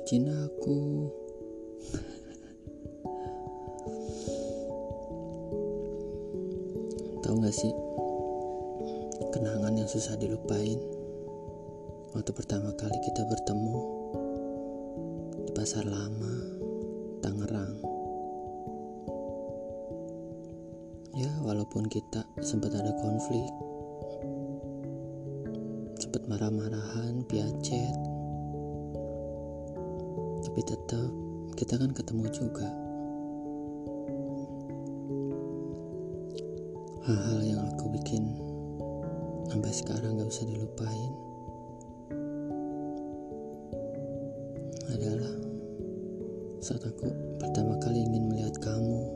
bucin aku. Tahu gak sih, kenangan yang susah dilupain waktu pertama kali kita bertemu di pasar lama, Tangerang. Ya, walaupun kita sempat ada konflik, sempat marah-marahan via chat, tapi tetap kita kan ketemu juga. Hal-hal yang aku bikin sampai sekarang gak bisa dilupain adalah saat aku pertama kali ingin melihat kamu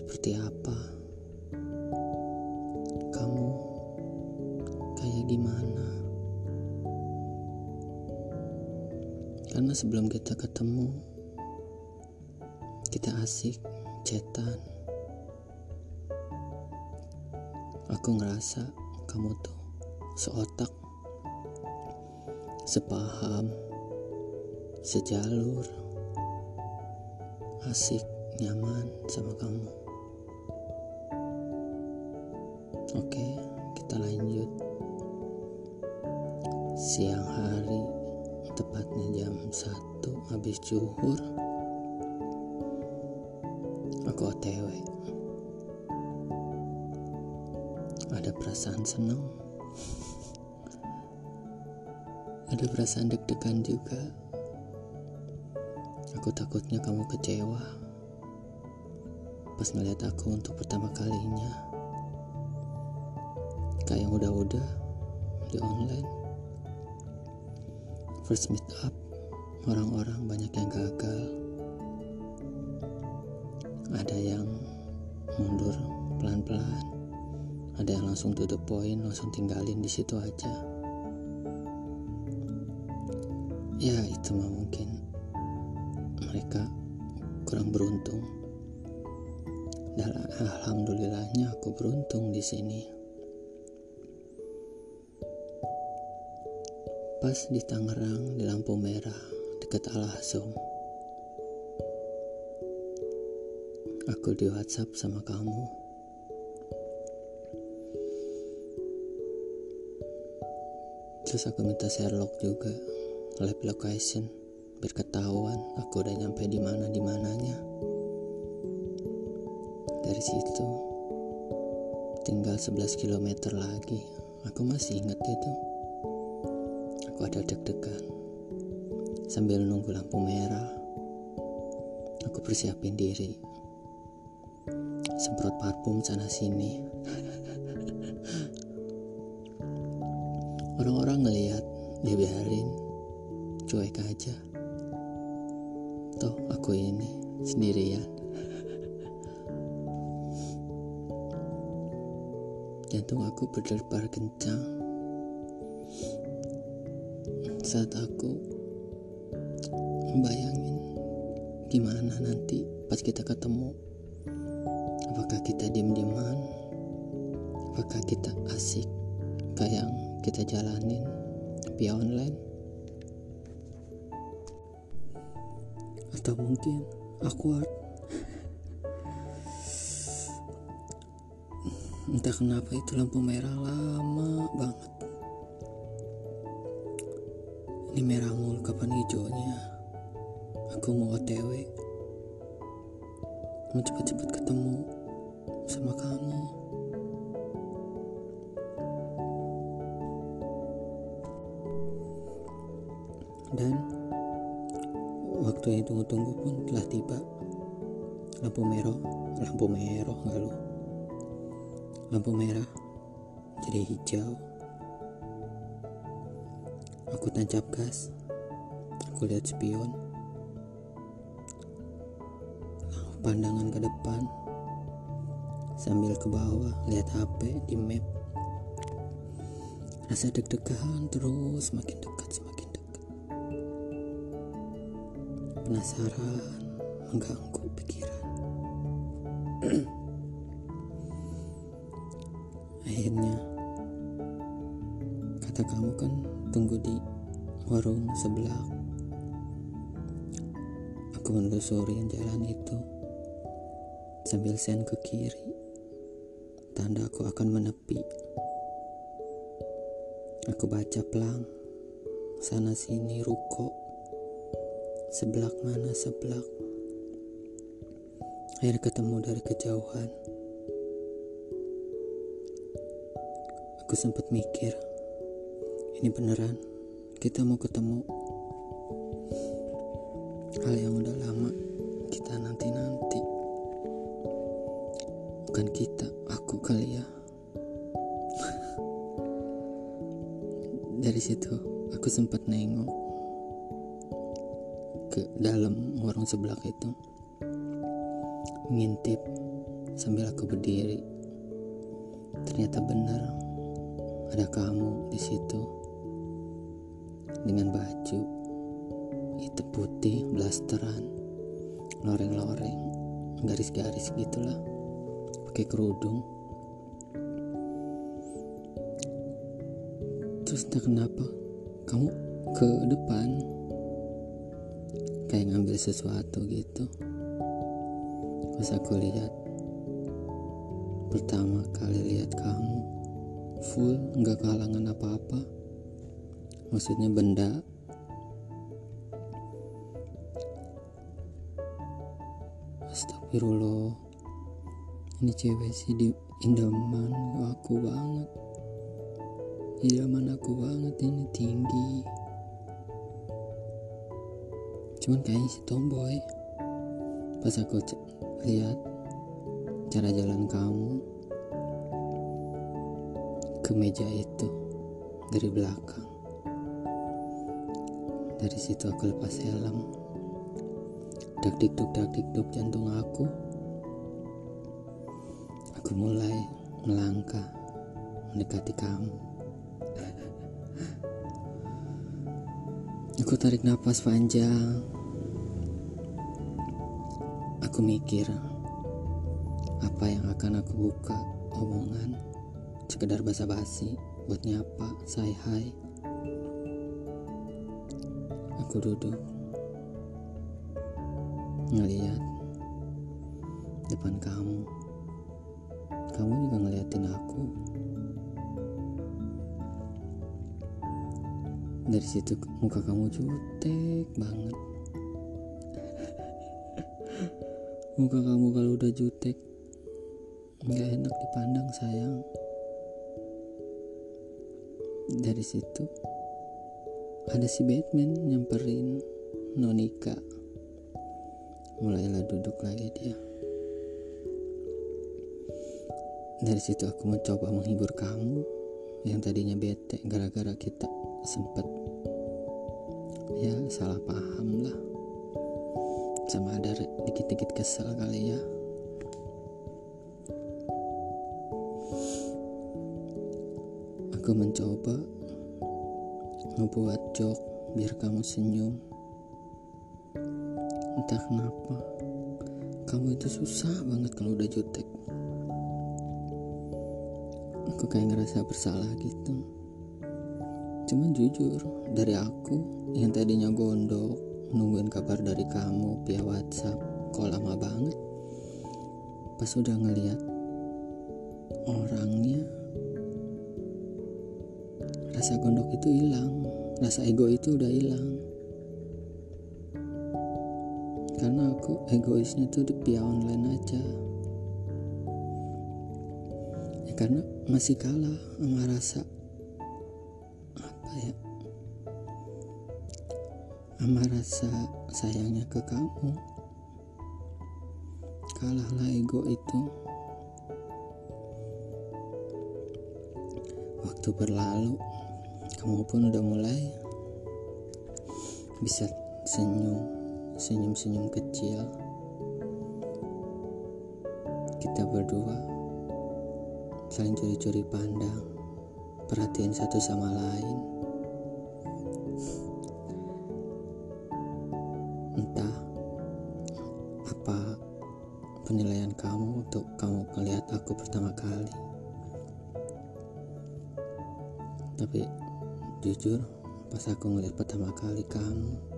seperti apa sebelum kita ketemu kita asik chatan aku ngerasa kamu tuh seotak sepaham sejalur asik nyaman sama kamu. Oke kita lanjut. Siang hari tepatnya jam 1 habis zuhur aku otw ada perasaan senang ada perasaan deg-degan juga. Aku takutnya kamu kecewa pas ngeliat aku untuk pertama kalinya. Kayak udah-udah di online first meet up orang-orang banyak yang gagal. Ada yang mundur pelan-pelan ada yang langsung to the point langsung tinggalin di situ aja. Ya itu mah mungkin mereka kurang beruntung. Dan alhamdulillahnya aku beruntung di sini pas di Tangerang di lampu merah dekat Al Azom aku di WhatsApp sama kamu. Terus aku minta Sherlock juga live location biar ketahuan aku udah nyampe di mana di mananya. Dari situ tinggal 11 km lagi. Aku masih inget itu aku ada deg-degan. Sambil nunggu lampu merah aku persiapin diri. Semprot parfum sana sini orang-orang ngelihat dia biarin. Cuek aja. Toh aku ini sendirian. Jantung aku berdebar kencang saat aku membayangin gimana nanti pas kita ketemu. Apakah kita diem-dieman? Apakah kita asik kayak yang kita jalanin via online? Atau mungkin awkward? Entah kenapa itu lampu merah lama banget ini merah mulu kapan hijaunya? Aku mau otw mau cepet-cepet ketemu sama kamu. Dan waktu yang tunggu-tunggu pun telah tiba. Lampu merah lampu merah enggak lu? Lampu merah jadi hijau aku tancap gas. Aku lihat spion. Pandangan ke depan. Sambil ke bawah lihat HP di map. Rasa deg-degan terus makin dekat semakin dekat. Penasaran mengganggu pikiran Menelusuri jalan itu sambil sen ke kiri. Tanda aku akan menepi. Aku baca pelang. Sana sini ruko. Sebelah mana sebelah. Akhirnya ketemu dari kejauhan. Aku sempat mikir, ini beneran kita mau ketemu hal yang udah lama kita nanti-nanti. Bukan kita, aku kali ya. Dari situ aku sempat nengok ke dalam warung sebelah itu. Ngintip sambil aku berdiri. Ternyata benar ada kamu di situ dengan baju hitam putih blasteran loreng-loreng garis-garis gitulah pakai kerudung. Terus entah kenapa kamu ke depan kayak ngambil sesuatu gitu. Pas aku lihat pertama kali lihat kamu full nggak kehalangan apa-apa. Maksudnya benda Astagfirullah ini cewek sih di indaman aku banget idaman aku banget ini tinggi cuman kayaknya si tomboy pas aku lihat cara jalan kamu ke meja itu dari belakang. Dari situ aku lepas helm. Dak dikduk dak dikduk jantung aku. Aku mulai melangkah mendekati kamu. Aku tarik nafas panjang. Aku mikir apa yang akan aku buka omongan sekedar basa-basi buat nyapa say hai aku duduk ngeliat depan kamu. Kamu juga ngeliatin aku. Dari situ muka kamu jutek banget. Muka kamu kalau udah jutek nggak enak dipandang sayang. Dari situ ada si Batman nyamperin Nonika mulailah duduk lagi dia. Dari situ aku mencoba menghibur kamu yang tadinya bete gara-gara kita sempet. Ya salah paham lah. Sama ada dikit-dikit kesel kali ya. Aku mencoba ngebuat jok biar kamu senyum. Entah kenapa, kamu itu susah banget kalau udah jutek. Aku kayak ngerasa bersalah gitu. Cuman jujur, dari aku yang tadinya gondok, nungguin kabar dari kamu via WhatsApp, kok lama banget. Pas udah ngeliat orangnya rasa gondok itu hilang rasa ego itu udah hilang karena aku egoisnya tuh di via online aja. Ya karena masih kalah sama rasa apa ya? Sama rasa sayangnya ke kamu. Kalahlah ego itu. Waktu berlalu kamu pun udah mulai bisa senyum senyum-senyum kecil. Kita berdua saling curi-curi pandang perhatian satu sama lain. Entah apa penilaian kamu untuk kamu melihat aku pertama kali. Tapi jujur pas aku ngeliat pertama kali kamu kamu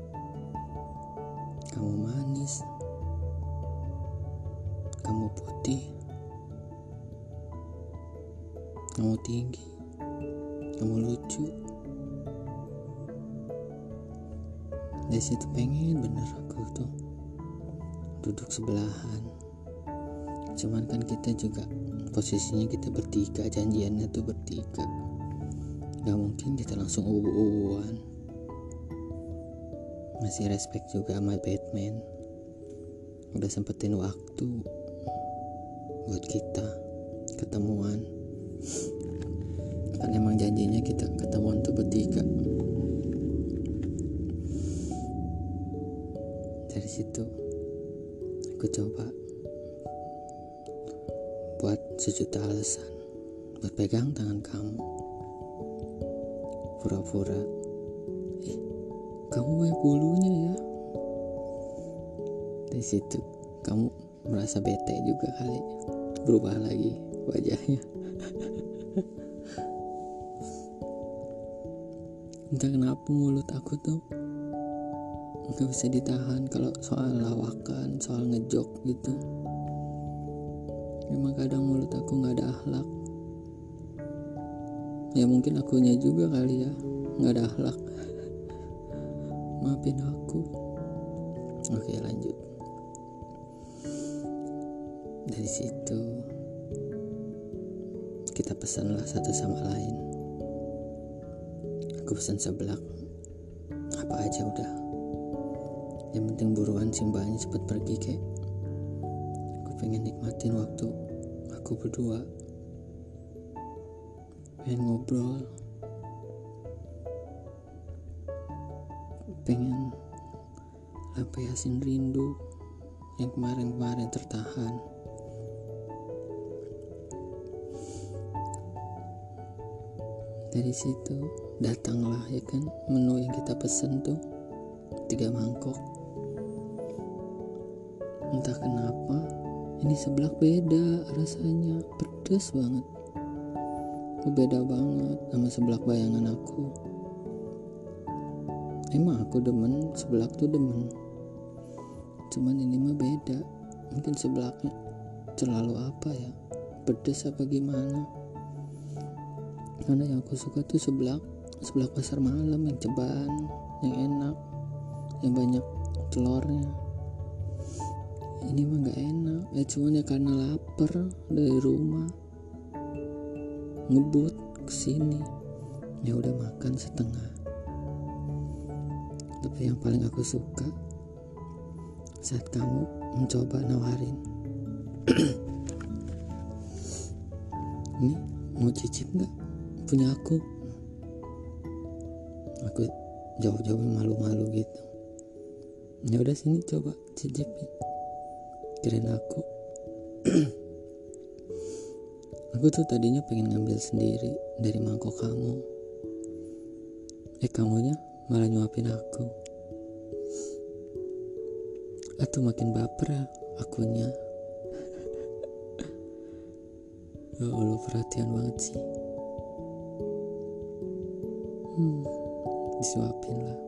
tinggi kamu lucu. Dari situ pengen bener aku tuh duduk sebelahan. Cuman kan kita juga posisinya kita bertiga janjiannya tuh bertiga. Gak mungkin kita langsung ubu-ubuan masih respect juga sama Batman. Udah sempetin waktu buat kita ketemuan kan emang janjinya kita ketemuan tuh bertiga. Dari situ aku coba buat sejuta alasan buat pegang tangan kamu. Pura-pura eh kamu banyak bulunya ya. Dari situ kamu merasa bete juga kali. Berubah lagi wajahnya entah kenapa mulut aku tuh nggak bisa ditahan kalau soal lawakan soal ngejok gitu? Memang kadang mulut aku nggak ada akhlak. Ya mungkin akunya juga kali ya nggak ada akhlak. Maafin aku. Oke lanjut. Dari situ kita pesanlah satu sama lain aku pesan seblak. Apa aja udah. Yang penting buruan simbahnya cepat pergi kek. Aku pengen nikmatin waktu aku berdua. Pengen ngobrol. Pengen lampiasin rindu yang kemarin-kemarin tertahan. Dari situ datanglah ya kan? Menu yang kita pesen tuh tiga mangkok. Entah kenapa ini sebelah beda rasanya. Pedes banget. Beda banget sama sebelah bayangan aku? Emang aku demen sebelah tuh demen. Cuman ini mah beda. Mungkin sebelahnya terlalu apa ya? Pedes apa gimana? Karena yang aku suka tuh sebelah sebelah pasar malam yang ceban yang enak yang banyak telurnya. Ini mah gak enak. Ya cuman ya karena lapar dari rumah ngebut ke sini ya udah makan setengah. Tapi yang paling aku suka saat kamu mencoba nawarin. Ini mau cicip nggak? Punya aku aku jauh-jauh malu-malu gitu. Ya udah sini coba cicipin kirain aku. Aku tuh tadinya pengen ngambil sendiri dari mangkok kamu. Eh kamunya malah nyuapin aku. Atau makin baper ya akunya. Ya Allah perhatian banget sih disuapin lah.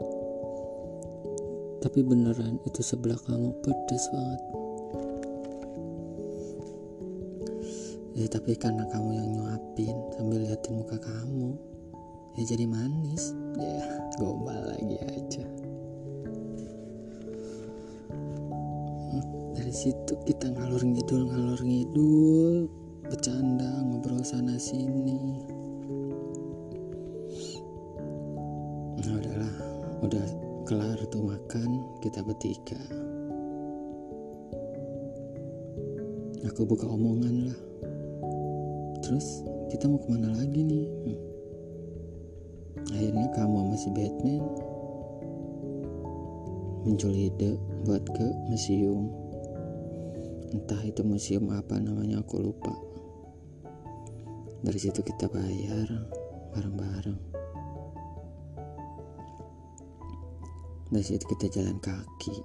Tapi beneran itu sebelah kamu pedes banget. Ya tapi karena kamu yang nyuapin sambil liatin muka kamu ya jadi manis. Ya gombal lagi aja. Dari situ kita ngalur ngidul ngalur ngidul bercanda ngobrol sana sini nah udahlah udah kelar tuh makan kita bertiga. Aku buka omongan lah. Terus kita mau ke mana lagi nih? Hmm. akhirnya kamu sama si Batman muncul ide buat ke museum. Entah itu museum apa namanya aku lupa. Dari situ kita bayar bareng-bareng Dari situ kita jalan kaki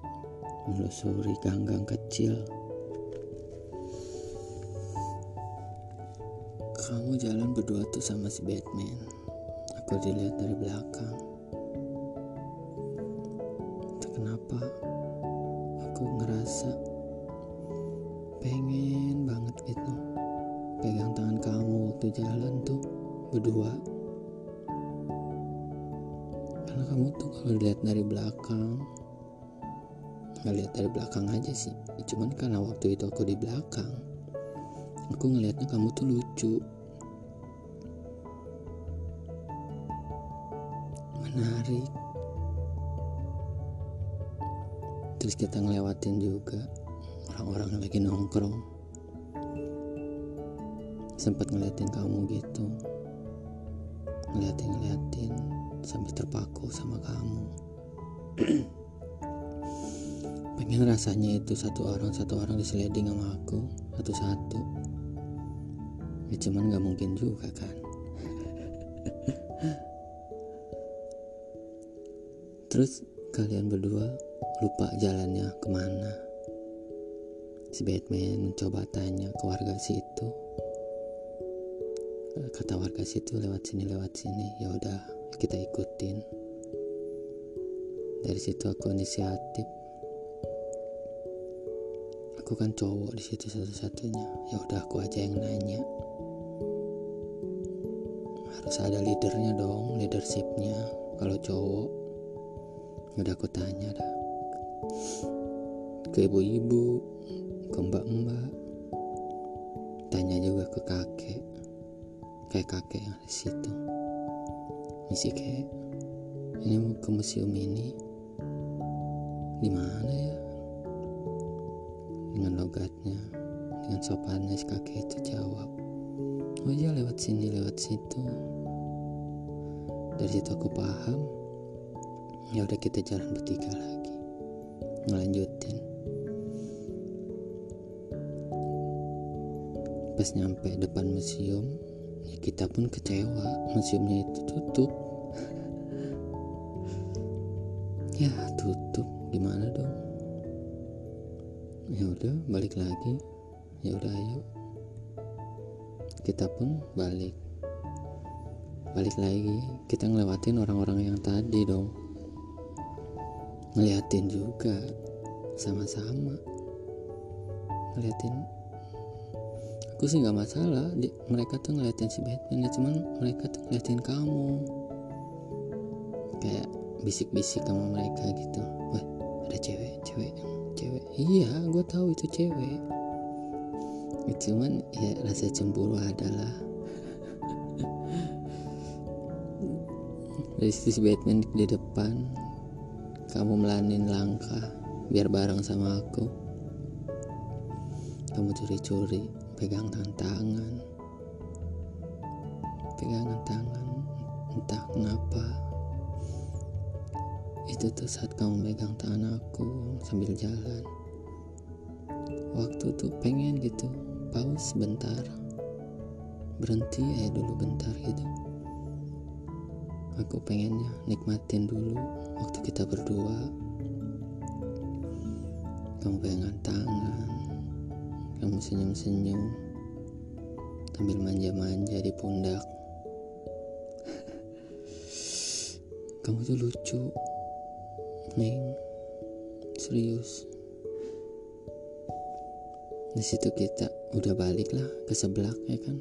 menelusuri ganggang kecil. Kamu jalan berdua tuh sama si Batman. Aku dilihat dari belakang. Entah kenapa aku ngerasa pengen banget gitu pegang tangan kamu waktu jalan tuh berdua tuh kalau dilihat dari belakang. Nggak lihat dari belakang aja sih. Cuman karena waktu itu aku di belakang aku ngelihatnya kamu tuh lucu. Menarik. Terus kita ngelewatin juga orang-orang yang lagi nongkrong. Sempat ngeliatin kamu gitu. Ngeliatin ngeliatin terpaku sama kamu. Pengen rasanya itu satu orang satu orang diseleding sama aku satu-satu. Ya cuman gak mungkin juga kan. Terus kalian berdua lupa jalannya ke mana? Si Batman mencoba tanya ke warga situ. Kata warga situ lewat sini lewat sini. Ya udah kita ikutin. Dari situ aku inisiatif. Aku kan cowok di situ satu-satunya. Ya udah aku aja yang nanya. Harus ada leadernya dong leadershipnya. Kalau cowok ya udah aku tanya dah. Ke ibu-ibu ke mbak-mbak. Tanya juga ke kakek. Kayak kakek yang di situ misi kayak ini mau ke museum ini? Di mana ya? Dengan logatnya dengan sopannya si kakek itu jawab. Oh iya lewat sini lewat situ. Dari situ aku paham. Ya udah kita jalan bertiga lagi. Ngelanjutin. Pas nyampe depan museum ya kita pun kecewa. Museumnya itu tutup ya tutup. Gimana dong? Ya udah balik lagi. Ya udah ayo. Kita pun balik. Balik lagi. Kita ngelewatin orang-orang yang tadi dong. Ngeliatin juga. Sama-sama. Ngeliatin. Aku sih nggak masalah. Di, mereka tuh ngeliatin si Batman ya. Cuman mereka tuh ngeliatin kamu. Kayak bisik-bisik sama mereka gitu. Wah ada cewek cewek cewek. Iya gue tahu itu cewek. Cuman ya rasa cemburu adalah. Dari situ si Batman di depan kamu melanin langkah biar bareng sama aku. Kamu curi-curi pegang tangan pegangan tangan entah kenapa itu tuh saat kamu megang tangan aku sambil jalan. Waktu tuh pengen gitu pause bentar. Berhenti ya dulu bentar gitu. Aku pengennya nikmatin dulu waktu kita berdua. Kamu pegangan tangan kamu senyum-senyum. Sambil manja-manja di pundak. Kamu tuh lucu Neng. Serius. Di situ kita udah balik lah ke sebelah ya kan?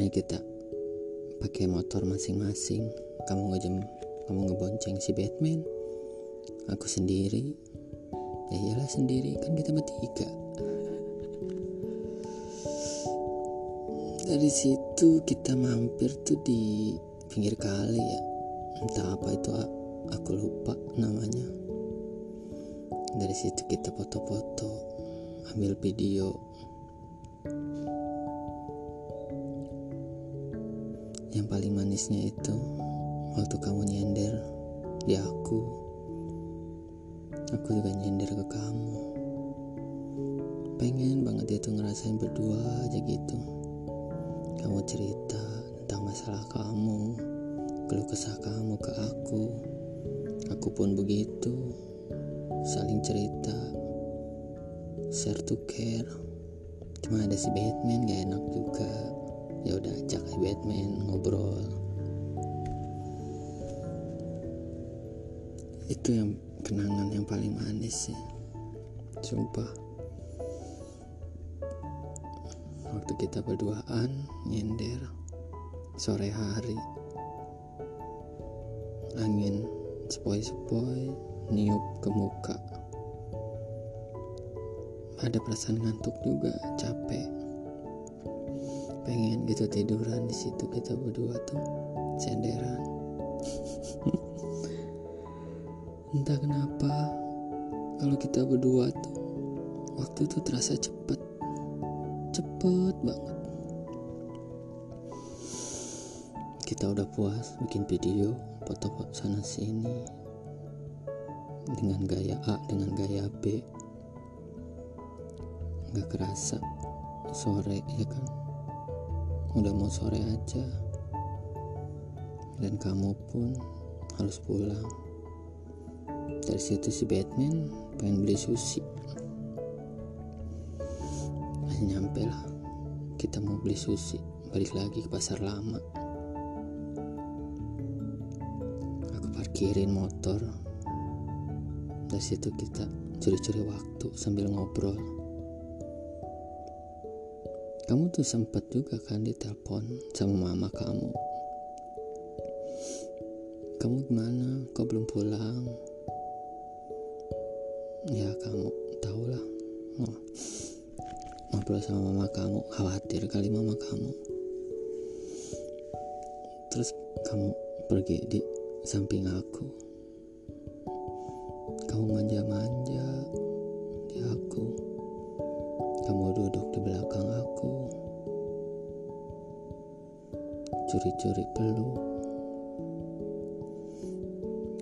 Ayo kita pakai motor masing-masing. Kamu ngejem kamu ngebonceng si Batman. Aku sendiri. Ya iyalah sendiri kan kita bertiga. Dari situ kita mampir tuh di pinggir kali ya entah apa itu aku lupa namanya. Dari situ kita foto-foto ambil video. Yang paling manisnya itu waktu kamu nyender di aku aku juga nyender ke kamu. Pengen banget itu ngerasain berdua aja gitu. Kamu cerita tentang masalah kamu keluh kesah kamu ke aku. Aku pun begitu. Saling cerita. Share to care. Cuma ada si Batman gak enak juga. Ya udah ajak si Batman ngobrol. Itu yang kenangan yang paling manis sih. Sumpah. Waktu kita berduaan nyender. Sore hari angin sepoi-sepoi niup ke muka. Ada perasaan ngantuk juga capek. Pengen gitu tiduran di situ kita berdua tuh senderan. Entah kenapa kalau kita berdua tuh waktu tuh terasa cepet. Cepet banget. Kita udah puas bikin video foto-foto sana sini. Dengan gaya A dengan gaya B. Nggak kerasa sore ya kan? Udah mau sore aja. Dan kamu pun harus pulang. Dari situ si Batman pengen beli sushi. Nyampe lah. Kita mau beli sushi. Balik lagi ke pasar lama parkirin motor. Dari situ kita curi-curi waktu sambil ngobrol. Kamu tuh sempat juga kan ditelepon sama mama kamu? Kamu gimana? Kok belum pulang? Ya kamu tau lah ngobrol sama mama kamu khawatir kali mama kamu. Terus kamu pergi di samping aku. Kamu manja-manja di aku. Kamu duduk di belakang aku. Curi-curi peluk.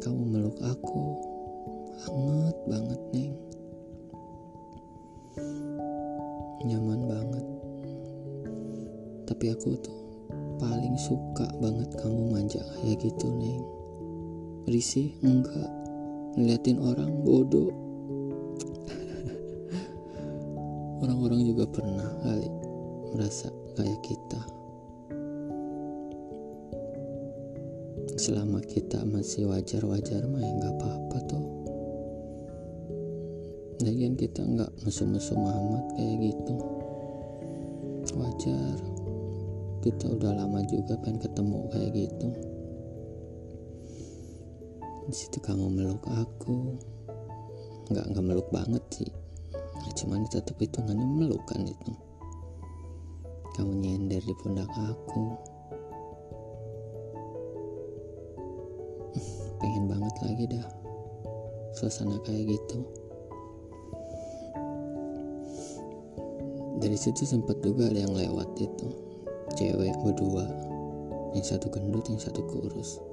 Kamu meluk aku. Hangat banget neng. Nyaman banget. Tapi aku tuh paling suka banget kamu manja kayak gitu neng risih enggak. Ngeliatin orang bodoh. Orang-orang juga pernah kali merasa kayak kita. Selama kita masih wajar-wajar mah ya nggak apa-apa tuh lagian kita nggak mesum-mesum amat kayak gitu. Wajar. Kita udah lama juga pengen ketemu kayak gitu di situ kamu meluk aku. Nggak nggak meluk banget sih. Cuman tetap hitungannya meluk kan itu kamu nyender di pundak aku. Pengen banget lagi dah. Suasana kayak gitu. Dari situ sempat juga ada yang lewat itu. Cewek berdua. Yang satu gendut yang satu kurus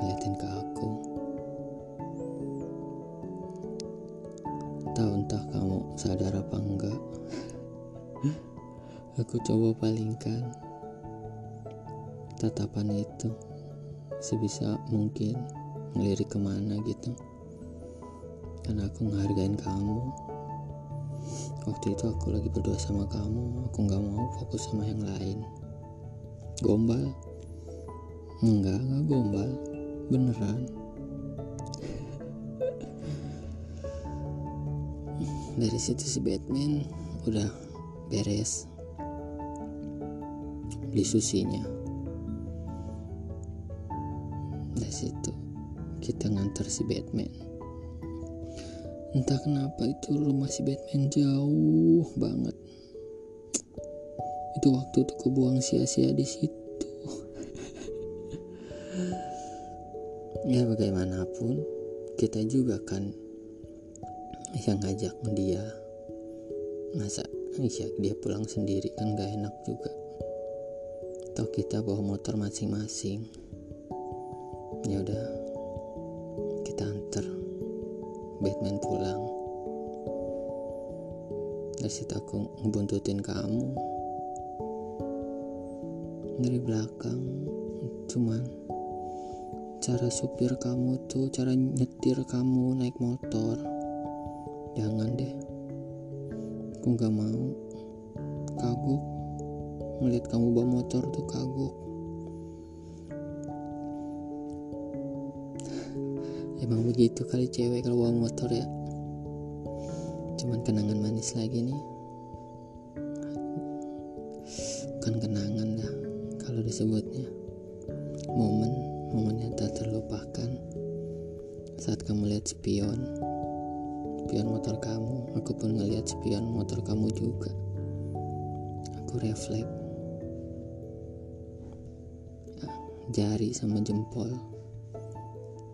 ngeliatin ke aku. Tahu entah kamu sadar apa enggak. Aku coba palingkan tatapan itu sebisa mungkin ngelirik ke mana gitu. Karena aku ngehargain kamu. Waktu itu aku lagi berdua sama kamu aku nggak mau fokus sama yang lain. Gombal? Enggak enggak gombal beneran? Dari situ si Batman udah beres. Beli susinya. Dari situ kita ngantar si Batman. Entah kenapa itu rumah si Batman jauh banget. Itu waktu tuh kebuang sia-sia di situ ya bagaimanapun kita juga kan yang ngajak dia masa iya dia pulang sendiri kan gak enak juga. Atau kita bawa motor masing-masing. Ya udah kita antar Batman pulang. Dari situ aku ngebuntutin kamu. Dari belakang cuman cara supir kamu tuh cara nyetir kamu naik motor. Jangan deh. Aku gak mau. Kaguk melihat kamu bawa motor tuh kaguk emang begitu kali cewek kalau bawa motor ya? Cuman kenangan manis lagi nih jari sama jempol.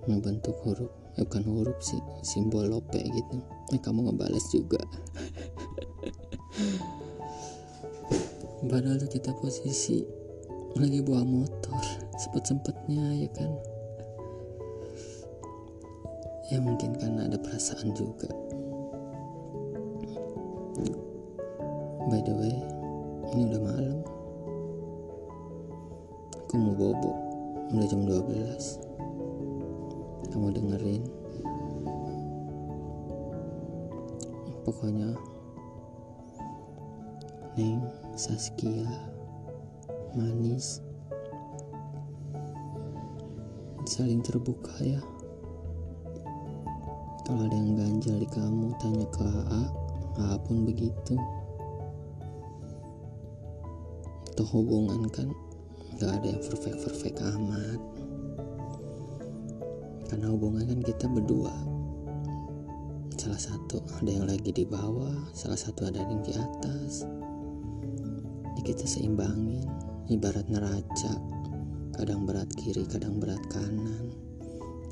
Membentuk huruf eh, bukan huruf sih simbol lope gitu. Eh, kamu ngebales juga. Padahal tuh kita posisi lagi bawa motor sempet-sempetnya ya kan? Ya mungkin karena ada perasaan juga. By the way ini udah malam. Aku mau bobo udah jam 12 kamu dengerin. Pokoknya Neng Saskia manis saling terbuka ya. Kalau ada yang ganjal di kamu tanya ke AA AA pun begitu. Atau hubungan kan gak ada yang perfect perfect amat. Karena hubungan kan kita berdua. Salah satu ada yang lagi di bawah salah satu ada yang di atas. Ini kita seimbangin. Ibarat neraca kadang berat kiri kadang berat kanan.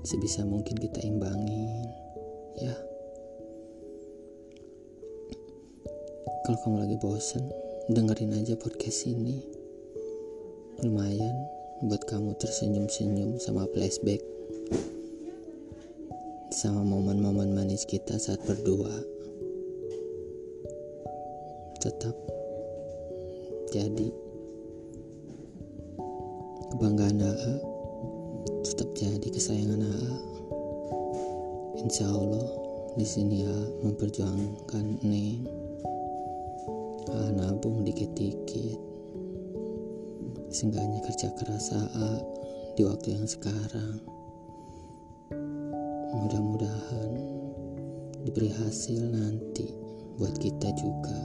Sebisa mungkin kita imbangin ya. Kalau kamu lagi bosen dengerin aja podcast ini lumayan buat kamu tersenyum-senyum sama flashback. Sama momen-momen manis kita saat berdua. Tetap jadi kebanggaan AA tetap jadi kesayangan AA Insya Allah di sini ya memperjuangkan Neng. Ah, nabung dikit-dikit seenggaknya kerja keras AA di waktu yang sekarang. Mudah-mudahan diberi hasil nanti buat kita juga.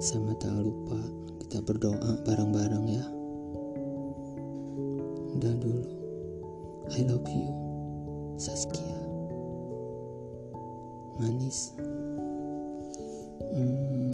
Sama tak lupa kita berdoa bareng-bareng ya. Udah dulu. I love you Saskia. Manis. Hmm.